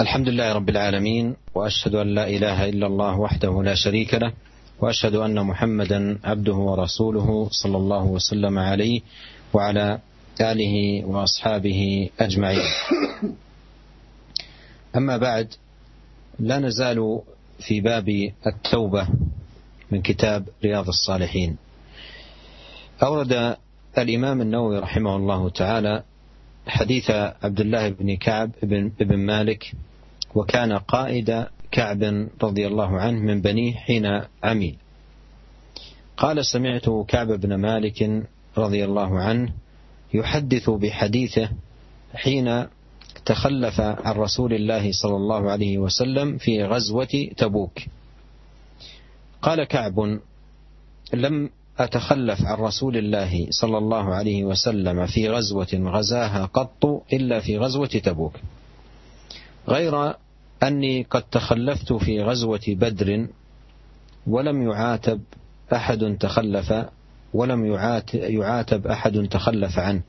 الحمد لله رب العالمين وأشهد أن لا إله إلا الله وحده لا شريك له وأشهد أن محمدا عبده ورسوله صلى الله وسلم عليه وعلى آله وأصحابه أجمعين. أما بعد لا نزال في باب التوبة من كتاب رياض الصالحين. أورد الإمام النووي رحمه الله تعالى حديث عبد الله بن كعب بن, بن مالك وكان قائد كعب رضي الله عنه من بنيه حين عمي قال سمعت كعب بن مالك رضي الله عنه يحدث بحديثه حين تخلف عن رسول الله صلى الله عليه وسلم في غزوة تبوك. قال كعب لم أتخلف عن رسول الله صلى الله عليه وسلم في غزوة غزاها قط إلا في غزوة تبوك. غير أني قد تخلفت في غزوة بدر ولم يعاتب أحد تخلف ولم يعاتب أحد تخلف عنه.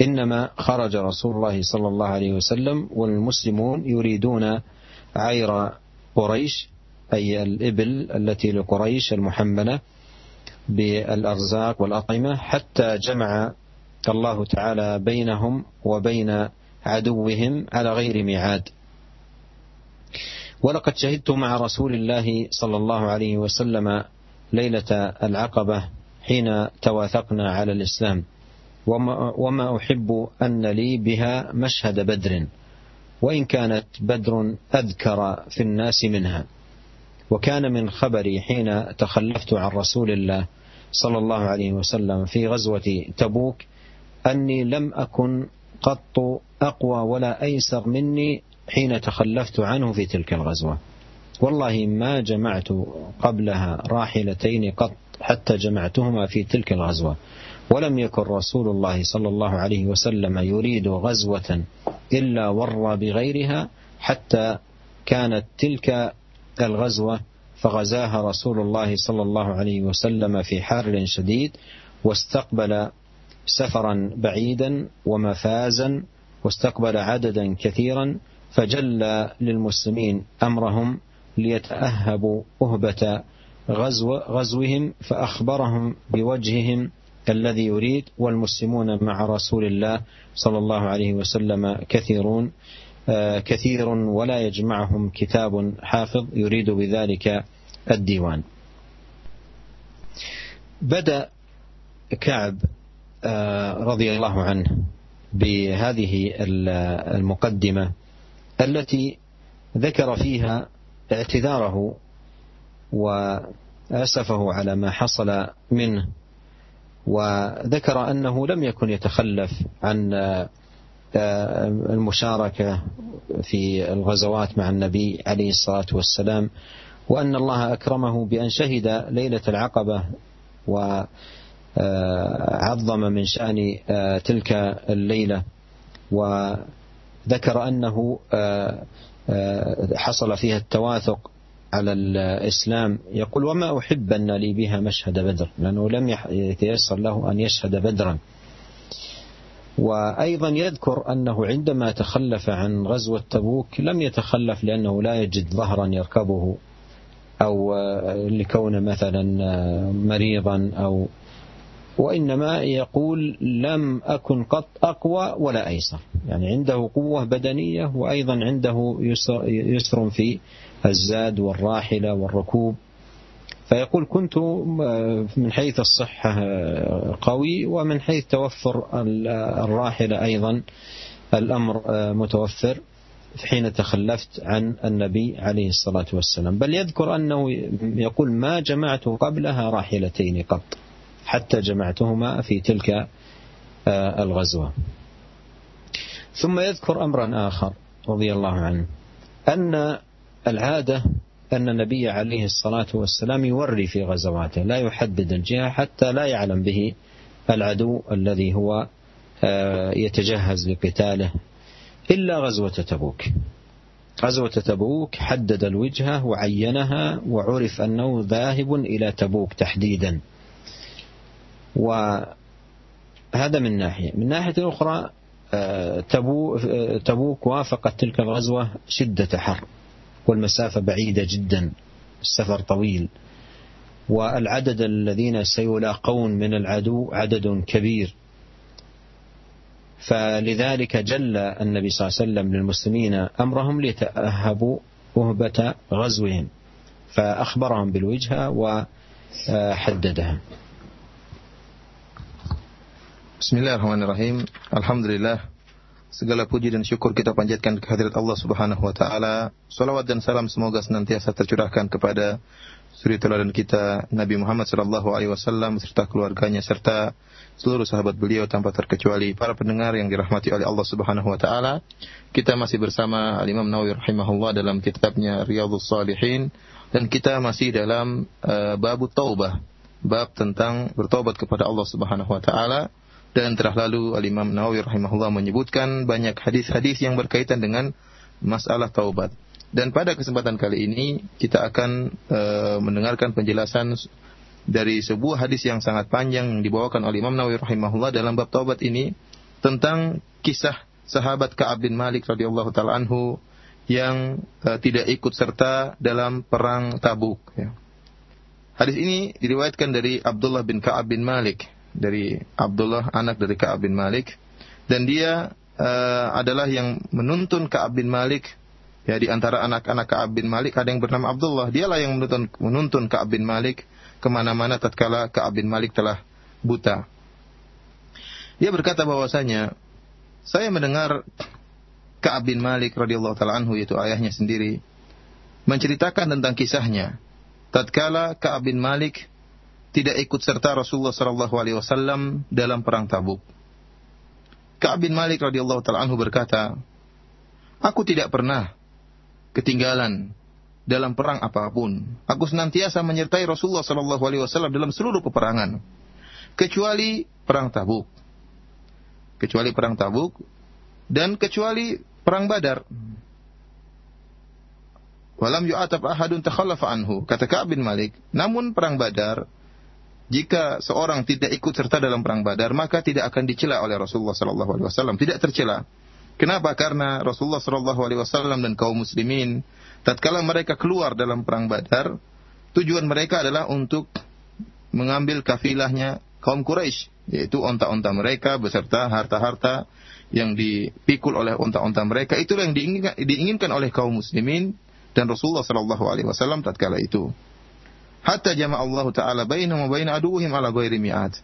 إنما خرج رسول الله صلى الله عليه وسلم والمسلمون يريدون عير قريش أي الإبل التي لقريش المحملة بالأرزاق والأطعمة حتى جمع الله تعالى بينهم وبين عدوهم على غير ميعاد. ولقد شهدت مع رسول الله صلى الله عليه وسلم ليلة العقبة حين تواثقنا على الإسلام. وما, أحب أن لي بها مشهد بدر وإن كانت بدر أذكر في الناس منها. وكان من خبري حين تخلفت عن رسول الله صلى الله عليه وسلم في غزوة تبوك أني لم أكن قط أقوى ولا أيسر مني حين تخلفت عنه في تلك الغزوة. والله ما جمعت قبلها راحلتين قط حتى جمعتهما في تلك الغزوة. ولم يكن رسول الله صلى الله عليه وسلم يريد غزوة إلا ور بغيرها حتى كانت تلك الغزوة فغزاها رسول الله صلى الله عليه وسلم في حار شديد واستقبل سفرا بعيدا ومفازا واستقبل عددا كثيرا فجل للمسلمين أمرهم ليتأهبوا أهبة غزو غزوهم فأخبرهم بوجههم الذي يريد والمسلمون مع رسول الله صلى الله عليه وسلم كثيرون كثير ولا يجمعهم كتاب حافظ يريد بذلك الديوان. بدأ كعب رضي الله عنه بهذه المقدمة التي ذكر فيها اعتذاره وأسفه على ما حصل منه وذكر أنه لم يكن يتخلف عن المشاركة في الغزوات مع النبي عليه الصلاة والسلام وأن الله أكرمه بأن شهد ليلة العقبة وعظم من شأن تلك الليلة و ذكر أنه حصل فيها التواثق على الإسلام. يقول وما أحب أن لي بها مشهد بدر لأنه لم يتيسر له أن يشهد بدرا. وأيضا يذكر أنه عندما تخلف عن غزوة تبوك لم يتخلف لأنه لا يجد ظهرا يركبه أو لكونه مثلا مريضا أو وإنما يقول لم أكن قط أقوى ولا أيسر. يعني عنده قوة بدنية وأيضا عنده يسر, يسر في الزاد والراحلة والركوب. فيقول كنت من حيث الصحة قوي ومن حيث توفر الراحلة أيضا الأمر متوفر حين تخلفت عن النبي عليه الصلاة والسلام. بل يذكر أنه يقول ما جمعت قبلها راحلتين قط. حتى جمعتهما في تلك الغزوة. ثم يذكر أمرا آخر رضي الله عنه أن العادة أن النبي عليه الصلاة والسلام يوري في غزواته لا يحدد الجهة حتى لا يعلم به العدو الذي هو يتجهز لقتاله إلا غزوة تبوك. غزوة تبوك حدد الوجهة وعينها وعرف أنه ذاهب إلى تبوك تحديدا. وهذا من ناحية من ناحية أخرى تبوك وافقت تلك الغزوة شدة حر والمسافة بعيدة جدا السفر طويل والعدد الذين سيلاقون من العدو عدد كبير فلذلك جل النبي صلى الله عليه وسلم للمسلمين أمرهم ليتأهبوا وهبه غزوهم فأخبرهم بالوجهه وحددها. Bismillahirrahmanirrahim. Alhamdulillah. Segala puji dan syukur kita panjatkan kehadirat Allah Subhanahu wa taala. Salawat dan salam semoga senantiasa tercurahkan kepada suri teladan kita Nabi Muhammad sallallahu alaihi wasallam serta keluarganya serta seluruh sahabat beliau tanpa terkecuali para pendengar yang dirahmati oleh Allah Subhanahu wa taala. Kita masih bersama Al Imam Nawawi rahimahullah dalam kitabnya Riyadhus Shalihin dan kita masih dalam eh, uh, bab taubah, bab tentang bertobat kepada Allah Subhanahu wa taala dan telah lalu Al-Imam Nawawi rahimahullah menyebutkan banyak hadis-hadis yang berkaitan dengan masalah taubat. Dan pada kesempatan kali ini kita akan e, mendengarkan penjelasan dari sebuah hadis yang sangat panjang yang dibawakan oleh Imam Nawawi rahimahullah dalam bab taubat ini tentang kisah sahabat Ka'ab bin Malik radhiyallahu taala anhu yang e, tidak ikut serta dalam perang Tabuk ya. Hadis ini diriwayatkan dari Abdullah bin Ka'ab bin Malik dari Abdullah anak dari Ka'ab bin Malik. Dan dia uh, adalah yang menuntun Ka'ab bin Malik. Ya di antara anak-anak Ka'ab bin Malik ada yang bernama Abdullah. Dialah yang menuntun menuntun Ka'ab bin Malik ke mana-mana tatkala Ka'ab bin Malik telah buta. Dia berkata bahwasanya saya mendengar Ka'ab bin Malik radhiyallahu taala anhu yaitu ayahnya sendiri menceritakan tentang kisahnya. Tatkala Ka'ab bin Malik tidak ikut serta Rasulullah sallallahu alaihi wasallam dalam perang Tabuk. Ka'ab bin Malik radhiyallahu taala anhu berkata, "Aku tidak pernah ketinggalan dalam perang apa pun. Aku senantiasa menyertai Rasulullah sallallahu alaihi wasallam dalam seluruh peperangan, kecuali perang Tabuk. Kecuali perang Tabuk dan kecuali perang Badar." Walam yu'atab ahadun takhallafa anhu. Kata Ka'ab bin Malik, namun perang Badar jika seorang tidak ikut serta dalam perang Badar, maka tidak akan dicela oleh Rasulullah sallallahu alaihi wasallam, tidak tercela. Kenapa? Karena Rasulullah sallallahu alaihi wasallam dan kaum muslimin tatkala mereka keluar dalam perang Badar, tujuan mereka adalah untuk mengambil kafilahnya kaum Quraisy, yaitu onta-onta mereka beserta harta-harta yang dipikul oleh onta-onta mereka. Itulah yang diinginkan, diinginkan oleh kaum muslimin dan Rasulullah sallallahu alaihi wasallam tatkala itu hatta jama Allah taala bainahum wa bain aduwwihim ala ghairi mi'ad.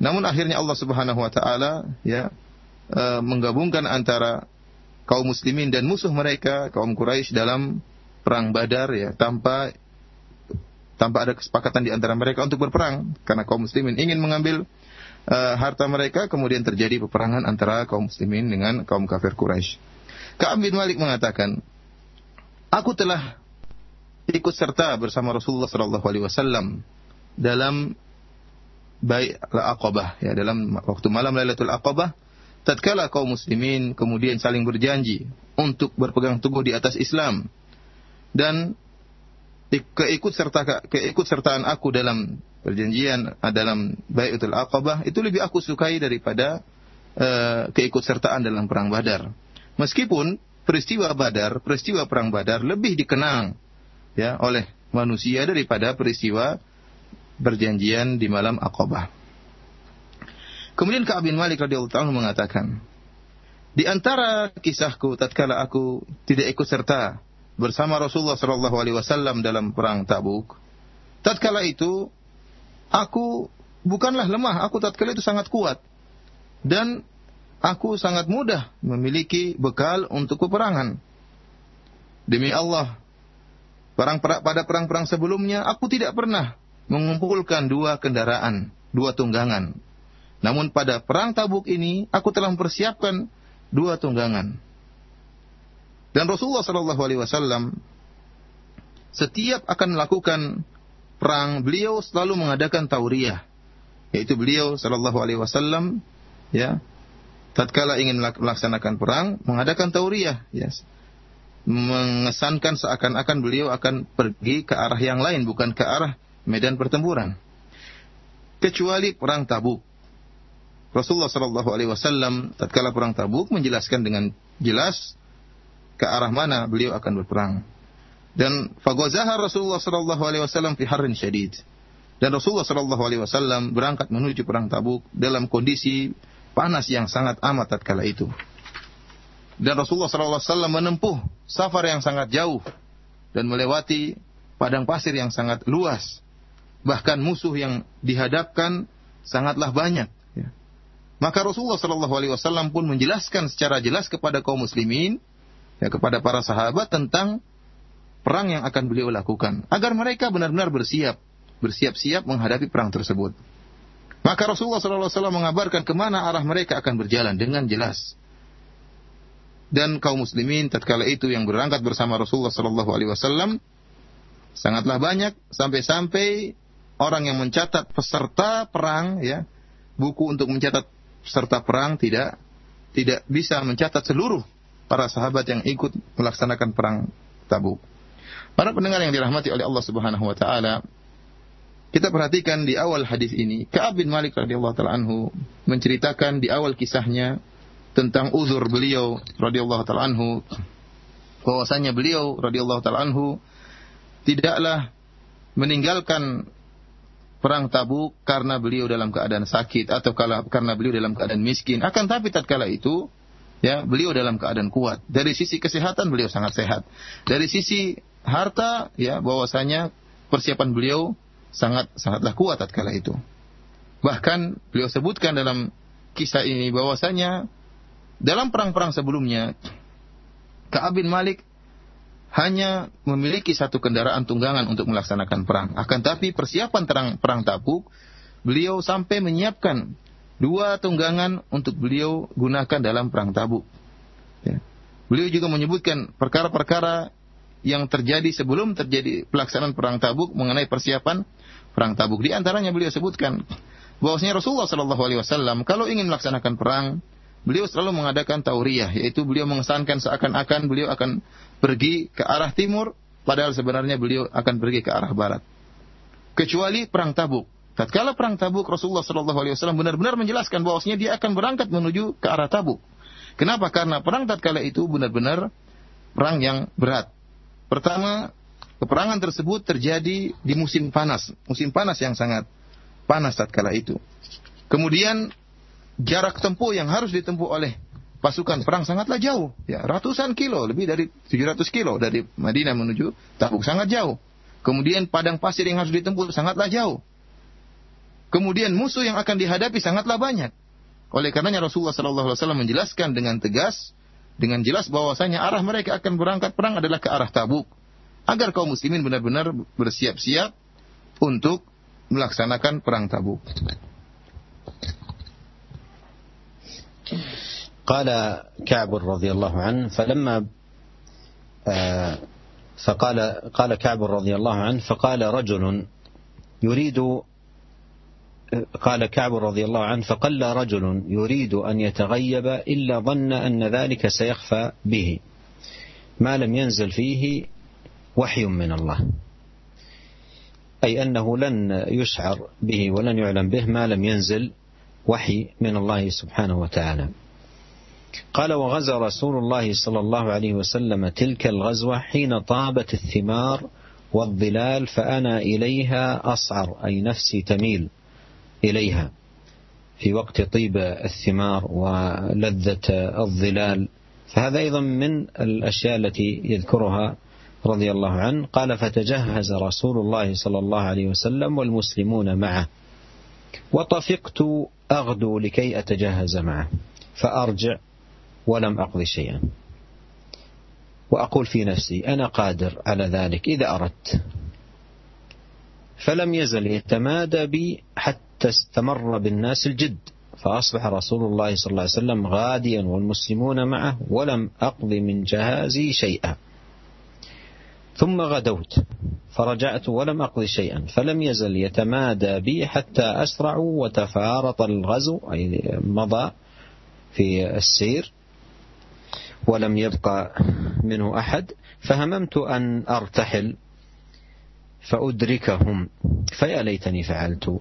Namun akhirnya Allah Subhanahu wa taala ya e, menggabungkan antara kaum muslimin dan musuh mereka kaum Quraisy dalam perang Badar ya tanpa tanpa ada kesepakatan di antara mereka untuk berperang karena kaum muslimin ingin mengambil e, harta mereka kemudian terjadi peperangan antara kaum muslimin dengan kaum kafir Quraisy. Ka'ab bin Malik mengatakan, "Aku telah ikut serta bersama Rasulullah Shallallahu Alaihi Wasallam dalam baik Aqabah ya dalam waktu malam Lailatul Aqabah tatkala kaum muslimin kemudian saling berjanji untuk berpegang teguh di atas Islam dan keikut serta keikut sertaan aku dalam perjanjian dalam Baitul Aqabah itu lebih aku sukai daripada uh, keikut sertaan dalam perang Badar. Meskipun peristiwa Badar, peristiwa perang Badar lebih dikenang ya oleh manusia daripada peristiwa perjanjian di malam Aqabah. Kemudian Ka'ab bin Malik radhiyallahu anhu mengatakan, di antara kisahku tatkala aku tidak ikut serta bersama Rasulullah sallallahu alaihi wasallam dalam perang Tabuk, tatkala itu aku bukanlah lemah, aku tatkala itu sangat kuat. Dan aku sangat mudah memiliki bekal untuk peperangan. Demi Allah, Perang pada perang-perang sebelumnya aku tidak pernah mengumpulkan dua kendaraan, dua tunggangan. Namun pada perang Tabuk ini aku telah mempersiapkan dua tunggangan. Dan Rasulullah Shallallahu Alaihi Wasallam setiap akan melakukan perang, beliau selalu mengadakan tauriyah, yaitu beliau Shallallahu Alaihi Wasallam ya tatkala ingin melaksanakan perang mengadakan tauriyah ya mengesankan seakan-akan beliau akan pergi ke arah yang lain bukan ke arah medan pertempuran. Kecuali perang Tabuk. Rasulullah Shallallahu Alaihi Wasallam tatkala perang Tabuk menjelaskan dengan jelas ke arah mana beliau akan berperang. Dan fagozahar Rasulullah Shallallahu Alaihi Wasallam fi syadid. Dan Rasulullah Shallallahu Alaihi Wasallam berangkat menuju perang Tabuk dalam kondisi panas yang sangat amat tatkala itu. Dan Rasulullah Wasallam menempuh safar yang sangat jauh dan melewati padang pasir yang sangat luas. Bahkan musuh yang dihadapkan sangatlah banyak. Maka Rasulullah Wasallam pun menjelaskan secara jelas kepada kaum muslimin, ya, kepada para sahabat tentang perang yang akan beliau lakukan, agar mereka benar-benar bersiap, bersiap-siap menghadapi perang tersebut. Maka Rasulullah Wasallam mengabarkan ke mana arah mereka akan berjalan dengan jelas. Dan kaum muslimin tatkala itu yang berangkat bersama Rasulullah Shallallahu Alaihi Wasallam sangatlah banyak sampai-sampai orang yang mencatat peserta perang ya buku untuk mencatat serta perang tidak tidak bisa mencatat seluruh para sahabat yang ikut melaksanakan perang Tabuk. Para pendengar yang dirahmati oleh Allah Subhanahu wa taala, kita perhatikan di awal hadis ini, Ka'ab bin Malik radhiyallahu taala anhu menceritakan di awal kisahnya tentang uzur beliau radhiyallahu taala anhu bahwasanya beliau radhiyallahu taala anhu tidaklah meninggalkan perang Tabuk karena beliau dalam keadaan sakit atau karena beliau dalam keadaan miskin. Akan tapi tatkala itu ya beliau dalam keadaan kuat. Dari sisi kesehatan beliau sangat sehat. Dari sisi harta ya bahwasanya persiapan beliau sangat sangatlah kuat tatkala itu. Bahkan beliau sebutkan dalam kisah ini bahwasanya dalam perang-perang sebelumnya Ka'ab bin Malik hanya memiliki satu kendaraan tunggangan untuk melaksanakan perang. Akan tapi persiapan terang perang Tabuk, beliau sampai menyiapkan dua tunggangan untuk beliau gunakan dalam perang Tabuk. Ya. Beliau juga menyebutkan perkara-perkara yang terjadi sebelum terjadi pelaksanaan perang Tabuk mengenai persiapan perang Tabuk. Di antaranya beliau sebutkan bahwasanya Rasulullah Shallallahu Alaihi Wasallam kalau ingin melaksanakan perang, beliau selalu mengadakan tauriyah, yaitu beliau mengesankan seakan-akan beliau akan pergi ke arah timur, padahal sebenarnya beliau akan pergi ke arah barat. Kecuali perang Tabuk. Tatkala perang Tabuk, Rasulullah Shallallahu Alaihi Wasallam benar-benar menjelaskan bahwasanya dia akan berangkat menuju ke arah Tabuk. Kenapa? Karena perang tatkala itu benar-benar perang yang berat. Pertama, peperangan tersebut terjadi di musim panas, musim panas yang sangat panas tatkala itu. Kemudian jarak tempuh yang harus ditempuh oleh pasukan perang sangatlah jauh, ya ratusan kilo, lebih dari 700 kilo dari Madinah menuju Tabuk sangat jauh. Kemudian padang pasir yang harus ditempuh sangatlah jauh. Kemudian musuh yang akan dihadapi sangatlah banyak. Oleh karenanya Rasulullah Wasallam menjelaskan dengan tegas, dengan jelas bahwasanya arah mereka akan berangkat perang adalah ke arah Tabuk, agar kaum muslimin benar-benar bersiap-siap untuk melaksanakan perang Tabuk. قال كعب رضي الله عنه فلما آه، فقال قال كعب رضي الله عنه فقال رجل يريد قال كعب رضي الله عنه فقل رجل يريد أن يتغيب إلا ظن أن ذلك سيخفى به. ما لم ينزل فيه وحي من الله. أي أنه لن يشعر به ولن يعلم به ما لم ينزل وحي من الله سبحانه وتعالى. قال وغزا رسول الله صلى الله عليه وسلم تلك الغزوة حين طابت الثمار والظلال فأنا إليها أصعر أي نفسي تميل إليها. في وقت طيب الثمار ولذة الظلال. فهذا أيضا من الأشياء التي يذكرها رضي الله عنه. قال فتجهز رسول الله صلى الله عليه وسلم والمسلمون معه. وطفقت أغدو لكي أتجهز معه فأرجع ولم أقضي شيئا. وأقول في نفسي أنا قادر على ذلك إذا أردت. فلم يزل يتمادى بي حتى استمر بالناس الجد فأصبح رسول الله صلى الله عليه وسلم غاديا والمسلمون معه ولم أقض من جهازي شيئا. ثم غدوت. فرجعت ولم أقض شيئا. فلم يزل يتمادى بي حتى أسرعوا وتفارط الغزو أي مضى في السير ولم يبقى منه أحد. فهممت أن أرتحل فأدركهم. فيا ليتني فعلت.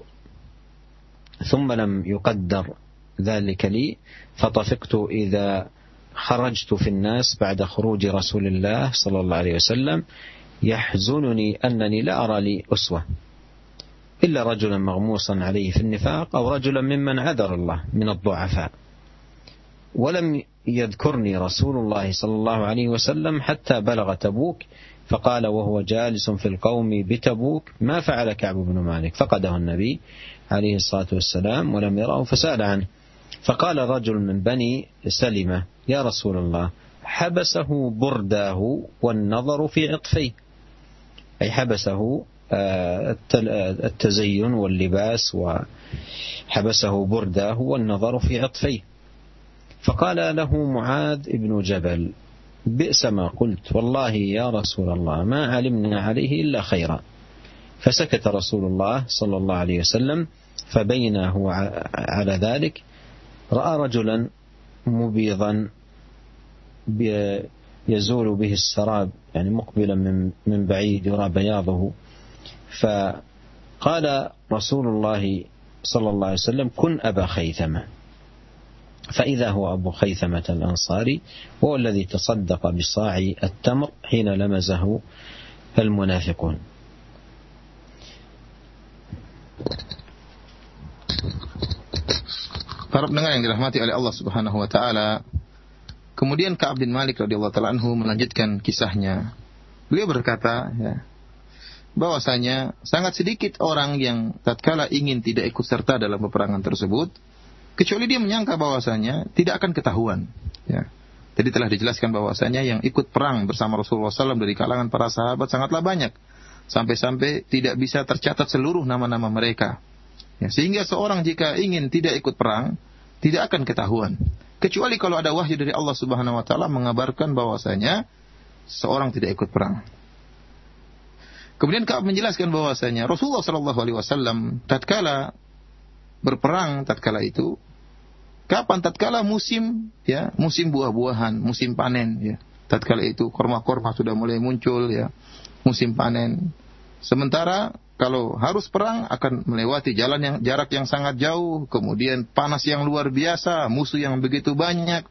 ثم لم يقدر ذلك لي فطفقت إذا خرجت في الناس بعد خروج رسول الله صلى الله عليه وسلم يحزنني أنني لا أرى لي أسوة. إلا رجلا مغموسا عليه في النفاق أو رجلا ممن عذر الله من الضعفاء. ولم يذكرني رسول الله صلى الله عليه وسلم حتى بلغ تبوك فقال وهو جالس في القوم بتبوك ما فعل كعب بن مالك؟ فقده النبي عليه الصلاة والسلام ولم يراه فسأل عنه. فقال رجل من بني سلمة يا رسول الله حبسه برداه والنظر في عطفيه. أي حبسه آه، التزين واللباس وحبسه برداه والنظر في عطفيه. فقال له معاذ بن جبل بئس ما قلت والله يا رسول الله ما علمنا عليه إلا خيرا. فسكت رسول الله صلى الله عليه وسلم فبين هو على ذلك رأى رجلا مبيضا يزول به السراب يعني مقبلا من من بعيد يرى بياضه. فقال رسول الله صلى الله عليه وسلم كن أبا خيثمة. فإذا هو أبو خيثمة الأنصاري هو الذي تصدق بصاع التمر حين لمزه المنافقون. Para pendengar yang dirahmati oleh Allah Subhanahu wa taala, kemudian Ka'ab bin Malik radhiyallahu taala anhu melanjutkan kisahnya. Beliau berkata, ya, bahwasanya sangat sedikit orang yang tatkala ingin tidak ikut serta dalam peperangan tersebut, kecuali dia menyangka bahwasanya tidak akan ketahuan. Ya. Jadi telah dijelaskan bahwasanya yang ikut perang bersama Rasulullah SAW dari kalangan para sahabat sangatlah banyak. Sampai-sampai tidak bisa tercatat seluruh nama-nama mereka. Ya, sehingga seorang jika ingin tidak ikut perang, tidak akan ketahuan. Kecuali kalau ada wahyu dari Allah Subhanahu wa taala mengabarkan bahwasanya seorang tidak ikut perang. Kemudian Ka'ab menjelaskan bahwasanya Rasulullah Shallallahu alaihi wasallam tatkala berperang tatkala itu kapan tatkala musim ya musim buah-buahan musim panen ya tatkala itu korma-korma sudah mulai muncul ya musim panen sementara kalau harus perang akan melewati jalan yang jarak yang sangat jauh kemudian panas yang luar biasa musuh yang begitu banyak.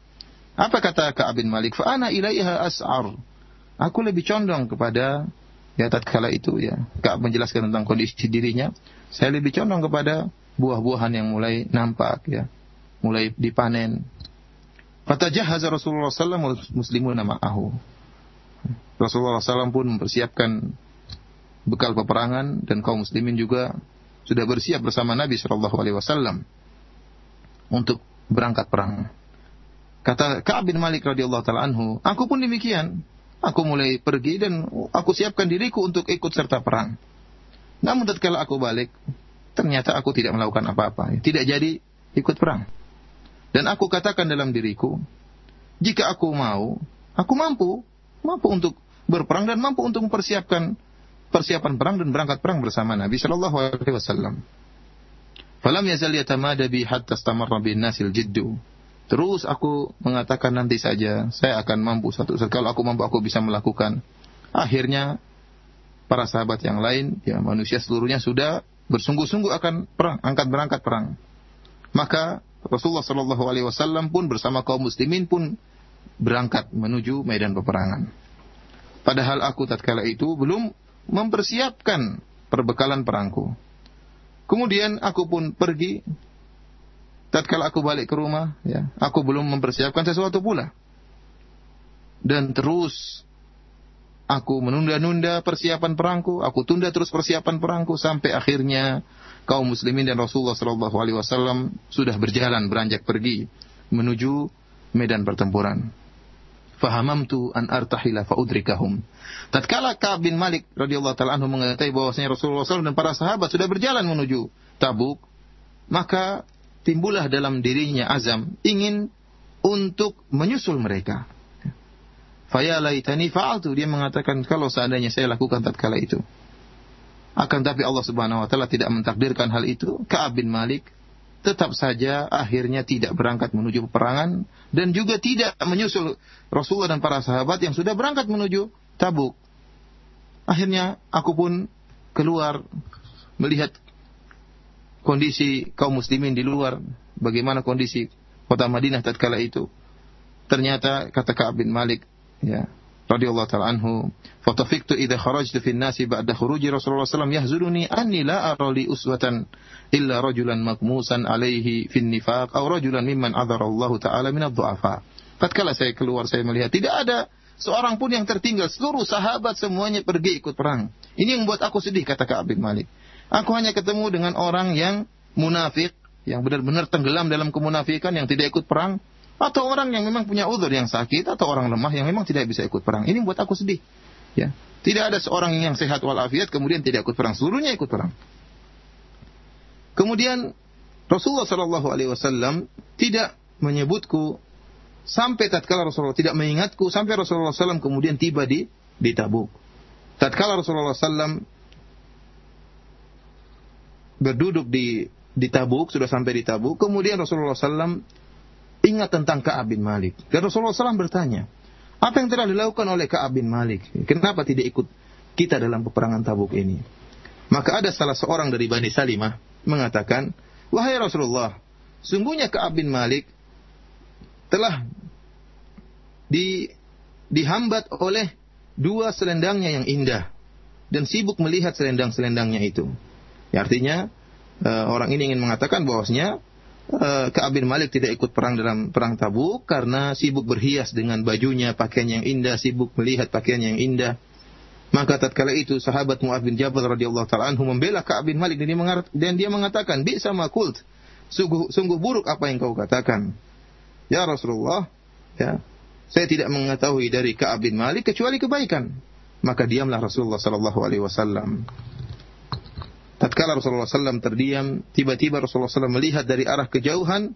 Apa kata Ka'ab bin Malik? Fa ana ilaiha as'ar. Aku lebih condong kepada ya tatkala itu ya. Ka'ab menjelaskan tentang kondisi dirinya. Saya lebih condong kepada buah-buahan yang mulai nampak ya, mulai dipanen. Fatajahaza Rasulullah SAW muslimun ma'ahu. Rasulullah SAW pun mempersiapkan bekal peperangan dan kaum muslimin juga sudah bersiap bersama Nabi Shallallahu Alaihi Wasallam untuk berangkat perang. Kata Ka'ab bin Malik radhiyallahu taala anhu, aku pun demikian. Aku mulai pergi dan aku siapkan diriku untuk ikut serta perang. Namun tatkala aku balik, ternyata aku tidak melakukan apa-apa. Tidak jadi ikut perang. Dan aku katakan dalam diriku, jika aku mau, aku mampu, mampu untuk berperang dan mampu untuk mempersiapkan persiapan perang dan berangkat perang bersama Nabi Shallallahu Alaihi Wasallam. Falam yazal yatamada bi hatta istamarra bin nasil jiddu. Terus aku mengatakan nanti saja saya akan mampu satu saat kalau aku mampu aku bisa melakukan. Akhirnya para sahabat yang lain ya manusia seluruhnya sudah bersungguh-sungguh akan perang, angkat berangkat perang. Maka Rasulullah Shallallahu Alaihi Wasallam pun bersama kaum muslimin pun berangkat menuju medan peperangan. Padahal aku tatkala itu belum mempersiapkan perbekalan perangku. Kemudian aku pun pergi. Tatkala aku balik ke rumah, ya, aku belum mempersiapkan sesuatu pula. Dan terus Aku menunda-nunda persiapan perangku, aku tunda terus persiapan perangku sampai akhirnya kaum muslimin dan Rasulullah Shallallahu alaihi wasallam sudah berjalan beranjak pergi menuju medan pertempuran. Fahamamtu an artahila faudrikahum. Tatkala Ka'ab bin Malik radhiyallahu taala anhu mengetahui bahwasanya Rasulullah SAW dan para sahabat sudah berjalan menuju Tabuk, maka timbullah dalam dirinya azam ingin untuk menyusul mereka. Faya laitani fa'altu. Dia mengatakan kalau seandainya saya lakukan tatkala itu. Akan tapi Allah Subhanahu wa taala tidak mentakdirkan hal itu. Ka'ab bin Malik tetap saja akhirnya tidak berangkat menuju peperangan dan juga tidak menyusul Rasulullah dan para sahabat yang sudah berangkat menuju Tabuk. Akhirnya aku pun keluar melihat kondisi kaum muslimin di luar bagaimana kondisi kota Madinah tatkala itu. Ternyata kata Ka'ab bin Malik, ya, radhiyallahu taala anhu, "Fatafiktu idza kharajtu fi nasi ba'da khuruji Rasulullah sallallahu alaihi wasallam yahzuruni anni la ara uswatan illa rajulan makmusan alaihi fin nifaq aw rajulan mimman adzara Allah taala min ad-du'afa." Tatkala saya keluar saya melihat tidak ada seorang pun yang tertinggal, seluruh sahabat semuanya pergi ikut perang. Ini yang membuat aku sedih kata Ka'ab bin Malik. Aku hanya ketemu dengan orang yang munafik, yang benar-benar tenggelam dalam kemunafikan, yang tidak ikut perang, atau orang yang memang punya udur yang sakit, atau orang lemah yang memang tidak bisa ikut perang. Ini membuat aku sedih. Ya, tidak ada seorang yang sehat walafiat kemudian tidak ikut perang, seluruhnya ikut perang. Kemudian Rasulullah Shallallahu Alaihi Wasallam tidak menyebutku sampai tatkala Rasulullah tidak mengingatku sampai Rasulullah SAW kemudian tiba di di Tabuk. Tatkala Rasulullah SAW berduduk di di Tabuk, sudah sampai di Tabuk, kemudian Rasulullah SAW ingat tentang Ka'ab bin Malik. Dan Rasulullah SAW bertanya, apa yang telah dilakukan oleh Ka'ab bin Malik? Kenapa tidak ikut kita dalam peperangan Tabuk ini? Maka ada salah seorang dari Bani Salimah mengatakan, Wahai Rasulullah, sungguhnya Ka'ab bin Malik telah di, dihambat oleh dua selendangnya yang indah dan sibuk melihat selendang-selendangnya itu. Ya, artinya uh, orang ini ingin mengatakan bahwasanya uh, Ka'ab bin Malik tidak ikut perang dalam perang Tabuk karena sibuk berhias dengan bajunya, pakaian yang indah, sibuk melihat pakaian yang indah. Maka tatkala itu sahabat Mu'ad bin Jabal radhiyallahu taala anhu membela Ka'ab bin Malik dan dia, dan dia mengatakan, "Bi sama kult." Sungguh, sungguh buruk apa yang kau katakan. Ya Rasulullah, ya. Saya tidak mengetahui dari Ka'ab bin Malik kecuali kebaikan. Maka diamlah Rasulullah sallallahu alaihi wasallam. Tatkala Rasulullah SAW terdiam, tiba-tiba Rasulullah SAW melihat dari arah kejauhan,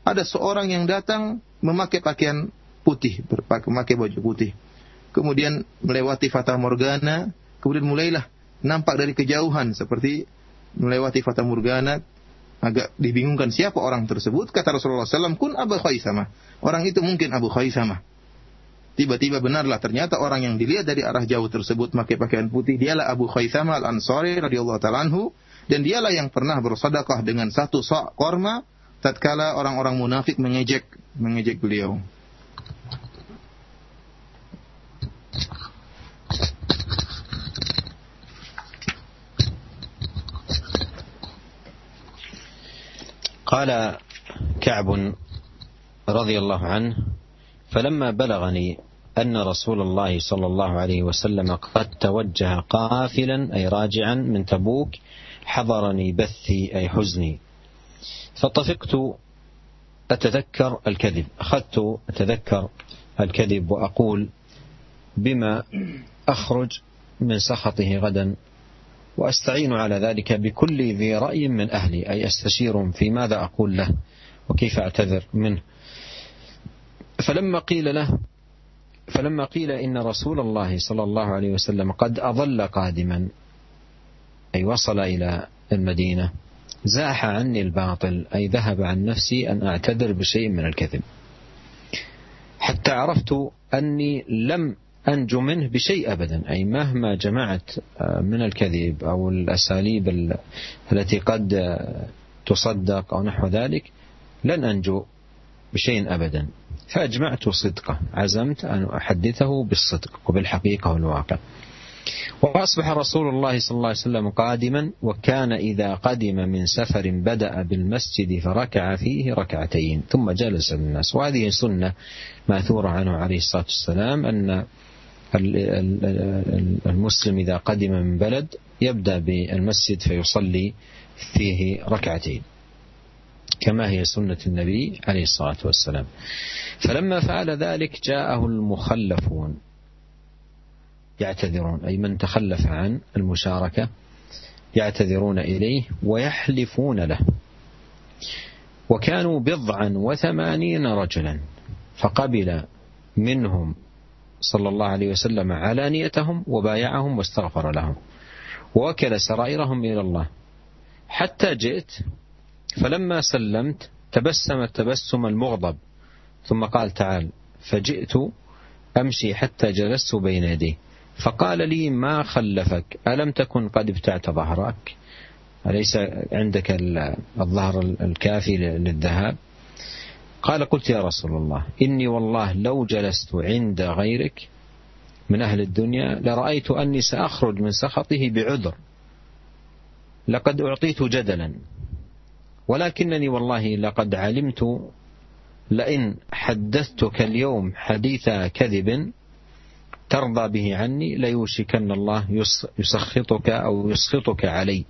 ada seorang yang datang memakai pakaian putih, memakai baju putih. Kemudian melewati Fata Morgana, kemudian mulailah nampak dari kejauhan seperti melewati Fata Morgana, agak dibingungkan siapa orang tersebut. Kata Rasulullah SAW, kun Abu Khaisamah. Orang itu mungkin Abu Khaisamah. Tiba-tiba benarlah ternyata orang yang dilihat dari arah jauh tersebut pakai pakaian putih dialah Abu Khaisamah Al-Ansari radhiyallahu taala anhu dan dialah yang pernah bersedekah dengan satu sok korma tatkala orang-orang munafik mengejek mengejek beliau. قال كعب رضي الله عنه فلما بلغني أن رسول الله صلى الله عليه وسلم قد توجه قافلا أي راجعا من تبوك حضرني بثي أي حزني. فطفقت أتذكر الكذب أخذت أتذكر الكذب وأقول بما أخرج من سخطه غدا؟ وأستعين على ذلك بكل ذي رأي من أهلي. أي أستشيرهم في ماذا أقول له وكيف أعتذر منه. فلما قيل له فلما قيل إن رسول الله صلى الله عليه وسلم قد أظل قادما أي وصل إلى المدينة زاح عني الباطل أي ذهب عن نفسي أن أعتذر بشيء من الكذب. حتى عرفت أني لم أنجو منه بشيء أبدا أي مهما جمعت من الكذب أو الأساليب التي قد تصدق أو نحو ذلك لن أنجو بشيء أبدا. فأجمعت صدقه عزمت أن أحدثه بالصدق وبالحقيقة والواقع. وأصبح رسول الله صلى الله عليه وسلم قادما وكان إذا قدم من سفر بدأ بالمسجد فركع فيه ركعتين ثم جلس الناس. وهذه سنة ماثورة عنه عليه الصلاة والسلام أن المسلم إذا قدم من بلد يبدأ بالمسجد فيصلي فيه ركعتين. كما هي سنة النبي عليه الصلاة والسلام. فلما فعل ذلك جاءه المخلفون. يعتذرون أي من تخلف عن المشاركة يعتذرون إليه ويحلفون له. وكانوا بضعا وثمانين رجلا. فقبل منهم صلى الله عليه وسلم علانيتهم وبايعهم واستغفر لهم. ووكل سرائرهم إلى الله. حتى جئت فلما سلمت تبسم التبسم المغضب. ثم قال تعال فجئت أمشي حتى جلست بين يديه. فقال لي ما خلفك؟ ألم تكن قد ابتعت ظهرك؟ أليس عندك الظهر الكافي للذهاب؟ قال قلت يا رسول الله إني والله لو جلست عند غيرك من أهل الدنيا لرأيت أني سأخرج من سخطه بعذر. لقد أعطيت جدلا ولكنني والله لقد علمت لئن حدثتك اليوم حديث كذب ترضى به عني ليوشكن الله يسخطك أو يسخطك علي.